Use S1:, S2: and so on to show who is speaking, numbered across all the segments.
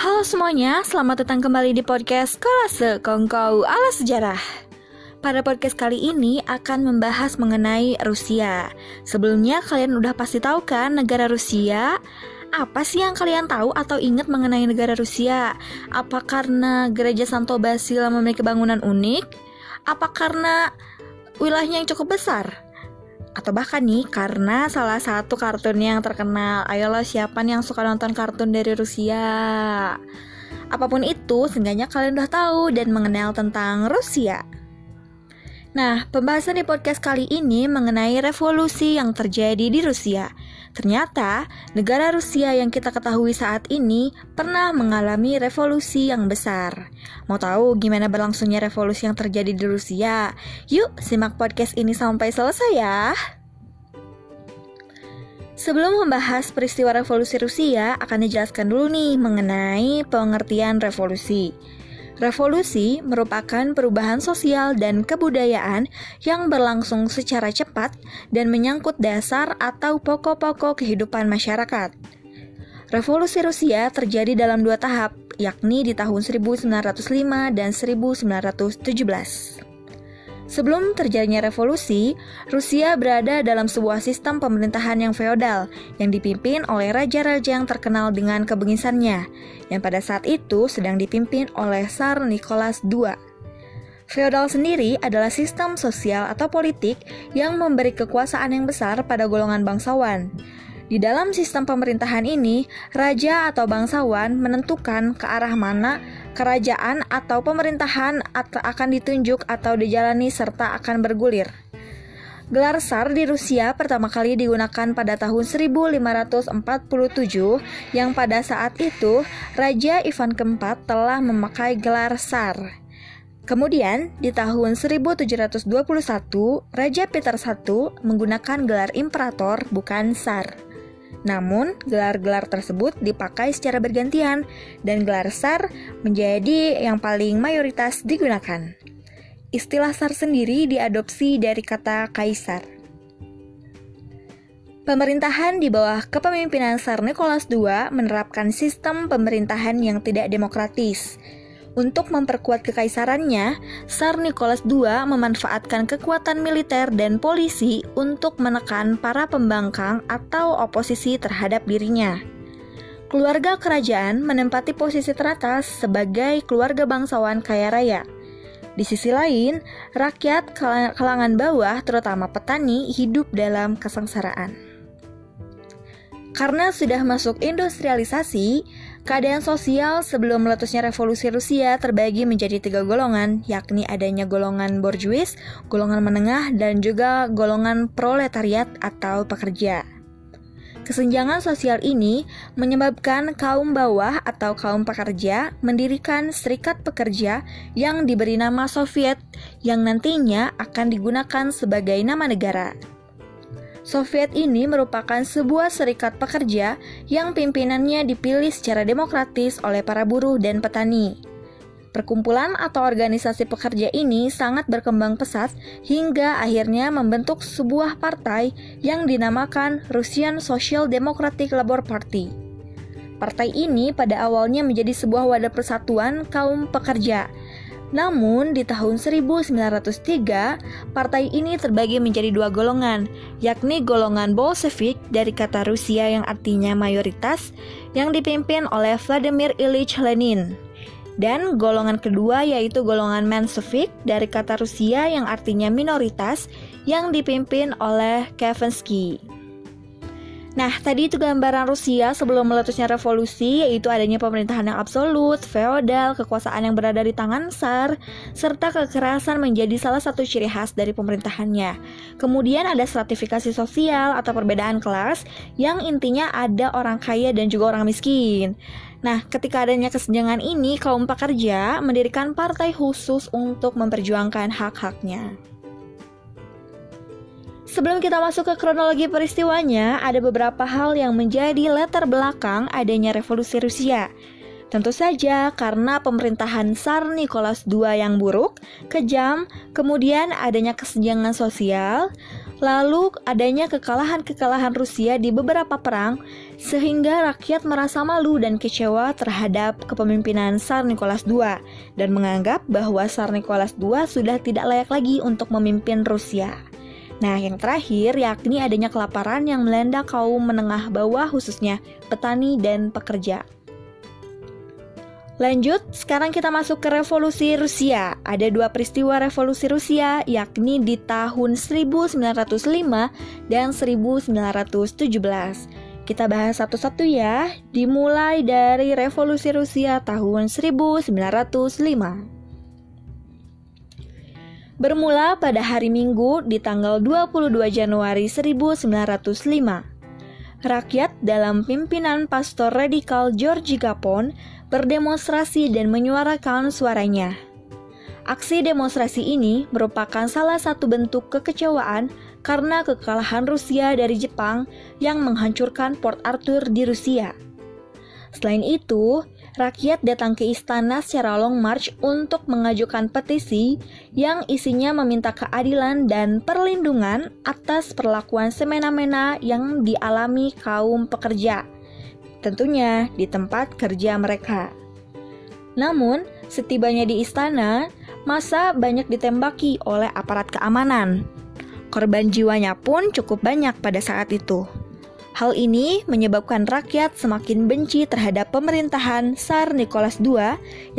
S1: Halo semuanya, selamat datang kembali di podcast Kolase Kongkau ala Sejarah. Pada podcast kali ini akan membahas mengenai Rusia. Sebelumnya kalian udah pasti tahu kan negara Rusia? Apa sih yang kalian tahu atau ingat mengenai negara Rusia? Apa karena gereja Santo Basil memiliki bangunan unik? Apa karena wilayahnya yang cukup besar? Atau bahkan nih karena salah satu kartun yang terkenal ayolah siapa nih yang suka nonton kartun dari Rusia apa pun itu seenggaknya kalian udah tahu dan mengenal tentang Rusia Nah, pembahasan di podcast kali ini mengenai revolusi yang terjadi di Rusia. Ternyata, negara Rusia yang kita ketahui saat ini pernah mengalami revolusi yang besar. Mau tahu gimana berlangsungnya revolusi yang terjadi di Rusia? Yuk, simak podcast ini sampai selesai ya. Sebelum membahas peristiwa revolusi Rusia, akan dijelaskan dulu nih mengenai pengertian revolusi. Revolusi merupakan perubahan sosial dan kebudayaan yang berlangsung secara cepat dan menyangkut dasar atau pokok-pokok kehidupan masyarakat. Revolusi Rusia terjadi dalam dua tahap, yakni di tahun 1905 dan 1917. Sebelum terjadinya revolusi, Rusia berada dalam sebuah sistem pemerintahan yang feodal yang dipimpin oleh raja-raja yang terkenal dengan kebengisannya, yang pada saat itu sedang dipimpin oleh Tsar Nicholas II. Feodal sendiri adalah sistem sosial atau politik yang memberi kekuasaan yang besar pada golongan bangsawan. Di dalam sistem pemerintahan ini, raja atau bangsawan menentukan ke arah mana kerajaan atau pemerintahan akan ditunjuk atau dijalani serta akan bergulir. Gelar Tsar di Rusia pertama kali digunakan pada tahun 1547 yang pada saat itu Raja Ivan keempat telah memakai gelar Tsar. Kemudian, di tahun 1721, Raja Peter I menggunakan gelar Imperator bukan Tsar. Namun, gelar-gelar tersebut dipakai secara bergantian dan gelar SAR menjadi yang paling mayoritas digunakan. Istilah SAR sendiri diadopsi dari kata kaisar. Pemerintahan di bawah kepemimpinan Tsar Nicholas II menerapkan sistem pemerintahan yang tidak demokratis, untuk memperkuat kekaisarannya, Tsar Nicholas II memanfaatkan kekuatan militer dan polisi untuk menekan para pembangkang atau oposisi terhadap dirinya. Keluarga kerajaan menempati posisi teratas sebagai keluarga bangsawan kaya raya. Di sisi lain, rakyat kalangan bawah, terutama petani, hidup dalam kesengsaraan. Karena sudah masuk industrialisasi, Keadaan sosial sebelum meletusnya revolusi Rusia terbagi menjadi tiga golongan, yakni adanya golongan borjuis, golongan menengah, dan juga golongan proletariat atau pekerja. Kesenjangan sosial ini menyebabkan kaum bawah atau kaum pekerja mendirikan serikat pekerja yang diberi nama Soviet yang nantinya akan digunakan sebagai nama negara. Soviet ini merupakan sebuah serikat pekerja yang pimpinannya dipilih secara demokratis oleh para buruh dan petani. Perkumpulan atau organisasi pekerja ini sangat berkembang pesat hingga akhirnya membentuk sebuah partai yang dinamakan Russian Social Democratic Labor Party. Partai ini pada awalnya menjadi sebuah wadah persatuan kaum pekerja namun, di tahun 1903, partai ini terbagi menjadi dua golongan, yakni golongan Bolshevik dari kata Rusia yang artinya mayoritas, yang dipimpin oleh Vladimir Ilyich Lenin. Dan golongan kedua yaitu golongan Menshevik dari kata Rusia yang artinya minoritas, yang dipimpin oleh Kevensky. Nah, tadi itu gambaran Rusia sebelum meletusnya revolusi, yaitu adanya pemerintahan yang absolut, feodal, kekuasaan yang berada di tangan Tsar, serta kekerasan menjadi salah satu ciri khas dari pemerintahannya. Kemudian ada stratifikasi sosial atau perbedaan kelas, yang intinya ada orang kaya dan juga orang miskin. Nah, ketika adanya kesenjangan ini, kaum pekerja mendirikan partai khusus untuk memperjuangkan hak-haknya. Sebelum kita masuk ke kronologi peristiwanya, ada beberapa hal yang menjadi latar belakang adanya revolusi Rusia. Tentu saja karena pemerintahan Tsar Nicholas II yang buruk, kejam, kemudian adanya kesenjangan sosial, Lalu adanya kekalahan-kekalahan Rusia di beberapa perang sehingga rakyat merasa malu dan kecewa terhadap kepemimpinan Tsar Nicholas II dan menganggap bahwa Tsar Nicholas II sudah tidak layak lagi untuk memimpin Rusia. Nah, yang terakhir yakni adanya kelaparan yang melanda kaum menengah bawah khususnya petani dan pekerja. Lanjut, sekarang kita masuk ke revolusi Rusia. Ada dua peristiwa revolusi Rusia, yakni di tahun 1905 dan 1917. Kita bahas satu-satu ya, dimulai dari revolusi Rusia tahun 1905. Bermula pada hari Minggu di tanggal 22 Januari 1905. Rakyat dalam pimpinan pastor radikal Georgi Gapon berdemonstrasi dan menyuarakan suaranya. Aksi demonstrasi ini merupakan salah satu bentuk kekecewaan karena kekalahan Rusia dari Jepang yang menghancurkan Port Arthur di Rusia. Selain itu, rakyat datang ke istana secara long march untuk mengajukan petisi yang isinya meminta keadilan dan perlindungan atas perlakuan semena-mena yang dialami kaum pekerja tentunya di tempat kerja mereka. Namun, setibanya di istana, masa banyak ditembaki oleh aparat keamanan. Korban jiwanya pun cukup banyak pada saat itu. Hal ini menyebabkan rakyat semakin benci terhadap pemerintahan Tsar Nicholas II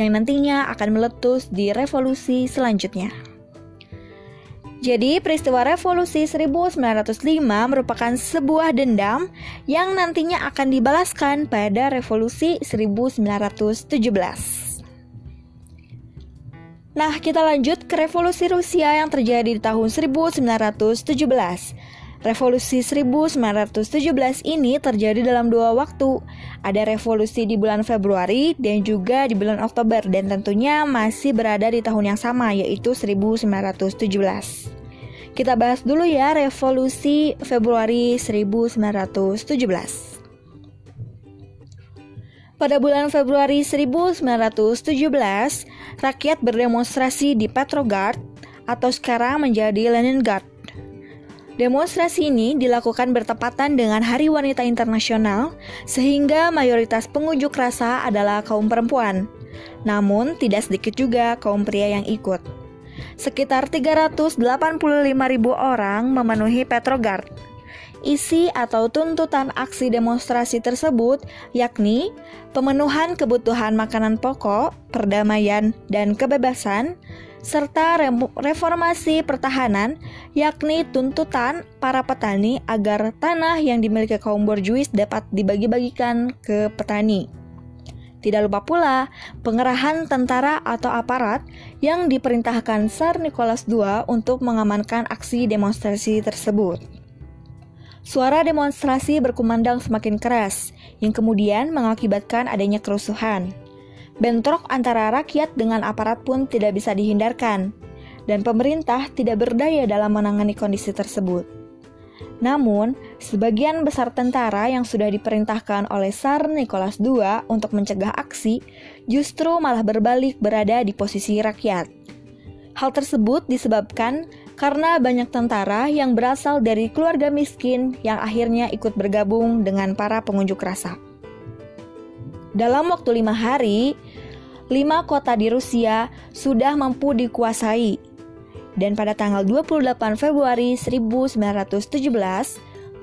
S1: yang nantinya akan meletus di revolusi selanjutnya. Jadi, peristiwa revolusi 1905 merupakan sebuah dendam yang nantinya akan dibalaskan pada revolusi 1917. Nah, kita lanjut ke revolusi Rusia yang terjadi di tahun 1917. Revolusi 1917 ini terjadi dalam dua waktu. Ada revolusi di bulan Februari dan juga di bulan Oktober dan tentunya masih berada di tahun yang sama yaitu 1917. Kita bahas dulu ya revolusi Februari 1917. Pada bulan Februari 1917, rakyat berdemonstrasi di Petrograd atau sekarang menjadi Leningrad. Demonstrasi ini dilakukan bertepatan dengan Hari Wanita Internasional, sehingga mayoritas pengunjuk rasa adalah kaum perempuan. Namun, tidak sedikit juga kaum pria yang ikut. Sekitar 385 ribu orang memenuhi Petrograd. Isi atau tuntutan aksi demonstrasi tersebut yakni pemenuhan kebutuhan makanan pokok, perdamaian, dan kebebasan, serta reformasi pertahanan, yakni tuntutan para petani agar tanah yang dimiliki kaum borjuis dapat dibagi-bagikan ke petani. Tidak lupa pula pengerahan tentara atau aparat yang diperintahkan Tsar Nicholas II untuk mengamankan aksi demonstrasi tersebut. Suara demonstrasi berkumandang semakin keras, yang kemudian mengakibatkan adanya kerusuhan. Bentrok antara rakyat dengan aparat pun tidak bisa dihindarkan, dan pemerintah tidak berdaya dalam menangani kondisi tersebut. Namun, sebagian besar tentara yang sudah diperintahkan oleh Tsar Nicholas II untuk mencegah aksi justru malah berbalik berada di posisi rakyat. Hal tersebut disebabkan karena banyak tentara yang berasal dari keluarga miskin yang akhirnya ikut bergabung dengan para pengunjuk rasa. Dalam waktu lima hari, lima kota di Rusia sudah mampu dikuasai dan pada tanggal 28 Februari 1917,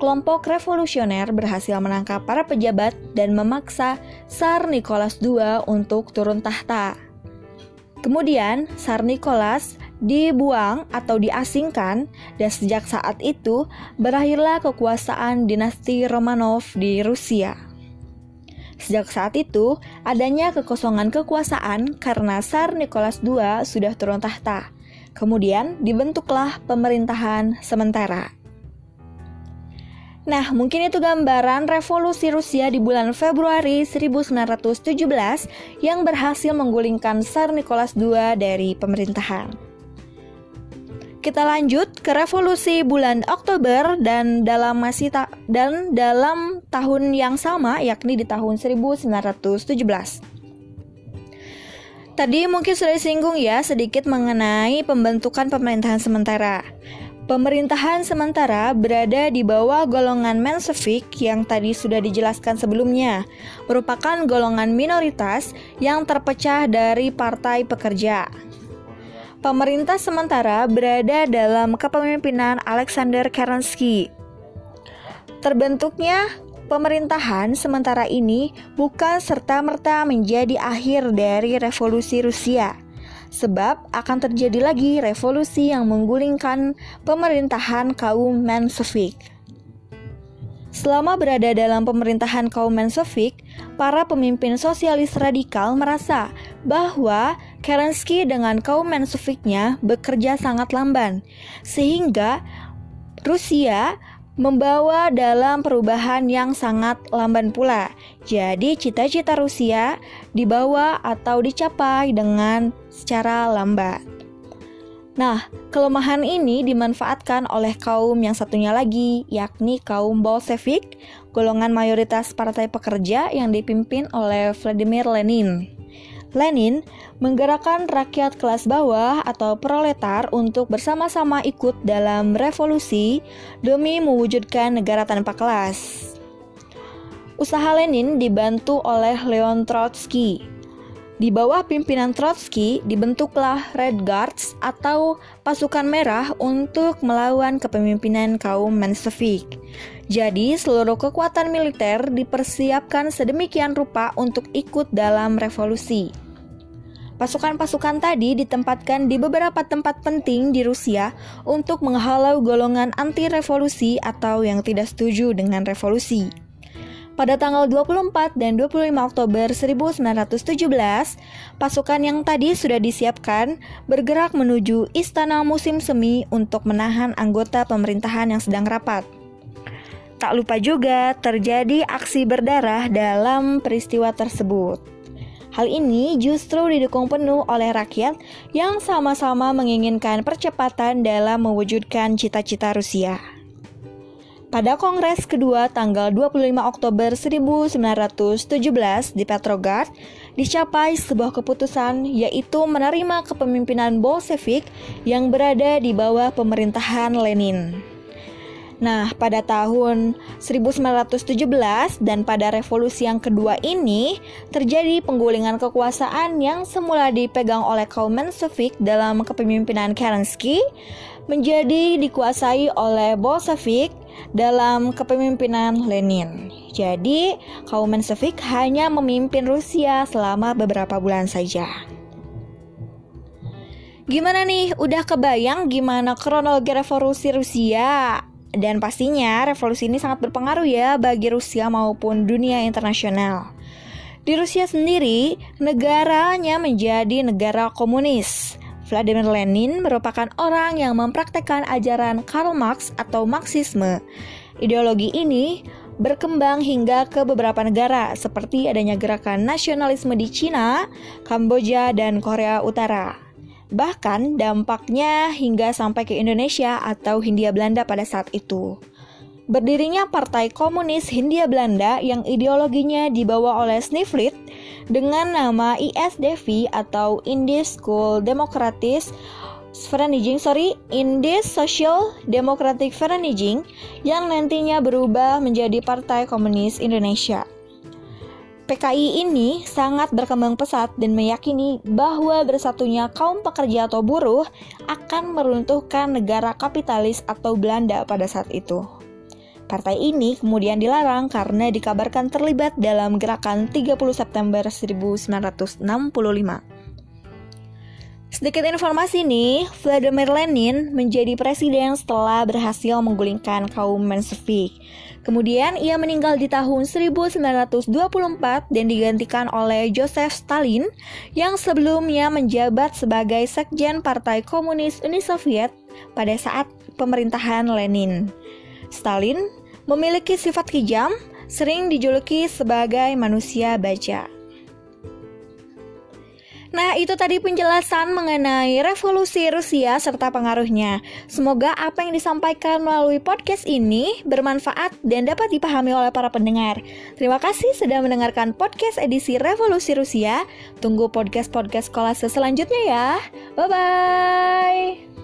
S1: kelompok revolusioner berhasil menangkap para pejabat dan memaksa Tsar Nicholas II untuk turun tahta. Kemudian, Tsar Nicholas dibuang atau diasingkan dan sejak saat itu berakhirlah kekuasaan dinasti Romanov di Rusia. Sejak saat itu, adanya kekosongan kekuasaan karena Tsar Nicholas II sudah turun tahta Kemudian dibentuklah pemerintahan sementara. Nah, mungkin itu gambaran revolusi Rusia di bulan Februari 1917 yang berhasil menggulingkan Tsar Nicholas II dari pemerintahan. Kita lanjut ke revolusi bulan Oktober dan dalam masih ta dan dalam tahun yang sama yakni di tahun 1917. Tadi mungkin sudah disinggung ya sedikit mengenai pembentukan pemerintahan sementara. Pemerintahan sementara berada di bawah golongan Mensevik yang tadi sudah dijelaskan sebelumnya, merupakan golongan minoritas yang terpecah dari partai pekerja. Pemerintah sementara berada dalam kepemimpinan Alexander Kerensky. Terbentuknya pemerintahan sementara ini bukan serta-merta menjadi akhir dari revolusi Rusia sebab akan terjadi lagi revolusi yang menggulingkan pemerintahan kaum Mensevik. Selama berada dalam pemerintahan kaum Mensevik, para pemimpin sosialis radikal merasa bahwa Kerensky dengan kaum Menseviknya bekerja sangat lamban, sehingga Rusia membawa dalam perubahan yang sangat lamban pula. Jadi cita-cita Rusia dibawa atau dicapai dengan secara lambat. Nah, kelemahan ini dimanfaatkan oleh kaum yang satunya lagi, yakni kaum Bolshevik, golongan mayoritas partai pekerja yang dipimpin oleh Vladimir Lenin. Lenin menggerakkan rakyat kelas bawah atau proletar untuk bersama-sama ikut dalam revolusi demi mewujudkan negara tanpa kelas. Usaha Lenin dibantu oleh Leon Trotsky. Di bawah pimpinan Trotsky dibentuklah Red Guards atau pasukan merah untuk melawan kepemimpinan kaum Menshevik. Jadi, seluruh kekuatan militer dipersiapkan sedemikian rupa untuk ikut dalam revolusi. Pasukan-pasukan tadi ditempatkan di beberapa tempat penting di Rusia untuk menghalau golongan anti-revolusi atau yang tidak setuju dengan revolusi. Pada tanggal 24 dan 25 Oktober 1917, pasukan yang tadi sudah disiapkan bergerak menuju Istana Musim Semi untuk menahan anggota pemerintahan yang sedang rapat. Tak lupa juga terjadi aksi berdarah dalam peristiwa tersebut. Hal ini justru didukung penuh oleh rakyat yang sama-sama menginginkan percepatan dalam mewujudkan cita-cita Rusia. Pada Kongres kedua tanggal 25 Oktober 1917 di Petrograd, dicapai sebuah keputusan yaitu menerima kepemimpinan Bolshevik yang berada di bawah pemerintahan Lenin. Nah, pada tahun 1917 dan pada revolusi yang kedua ini terjadi penggulingan kekuasaan yang semula dipegang oleh kaum Menshevik dalam kepemimpinan Kerensky menjadi dikuasai oleh Bolshevik dalam kepemimpinan Lenin. Jadi, kaum Menshevik hanya memimpin Rusia selama beberapa bulan saja. Gimana nih? Udah kebayang gimana kronologi revolusi Rusia? Dan pastinya revolusi ini sangat berpengaruh ya bagi Rusia maupun dunia internasional. Di Rusia sendiri, negaranya menjadi negara komunis. Vladimir Lenin merupakan orang yang mempraktekkan ajaran Karl Marx atau Marxisme. Ideologi ini berkembang hingga ke beberapa negara seperti adanya gerakan nasionalisme di Cina, Kamboja, dan Korea Utara. Bahkan dampaknya hingga sampai ke Indonesia atau Hindia Belanda pada saat itu. Berdirinya Partai Komunis Hindia Belanda yang ideologinya dibawa oleh Sniflit dengan nama ISDV atau Indies School Democratis Vereniging, sorry, Indies Social Democratic Vereniging yang nantinya berubah menjadi Partai Komunis Indonesia. PKI ini sangat berkembang pesat dan meyakini bahwa bersatunya kaum pekerja atau buruh akan meruntuhkan negara kapitalis atau Belanda pada saat itu. Partai ini kemudian dilarang karena dikabarkan terlibat dalam gerakan 30 September 1965. Sedikit informasi nih, Vladimir Lenin menjadi presiden setelah berhasil menggulingkan kaum Menshevik. Kemudian ia meninggal di tahun 1924 dan digantikan oleh Joseph Stalin yang sebelumnya menjabat sebagai sekjen Partai Komunis Uni Soviet pada saat pemerintahan Lenin. Stalin memiliki sifat kejam, sering dijuluki sebagai manusia baja. Nah, itu tadi penjelasan mengenai revolusi Rusia serta pengaruhnya. Semoga apa yang disampaikan melalui podcast ini bermanfaat dan dapat dipahami oleh para pendengar. Terima kasih sudah mendengarkan podcast edisi Revolusi Rusia. Tunggu podcast-podcast sekolah selanjutnya ya. Bye-bye.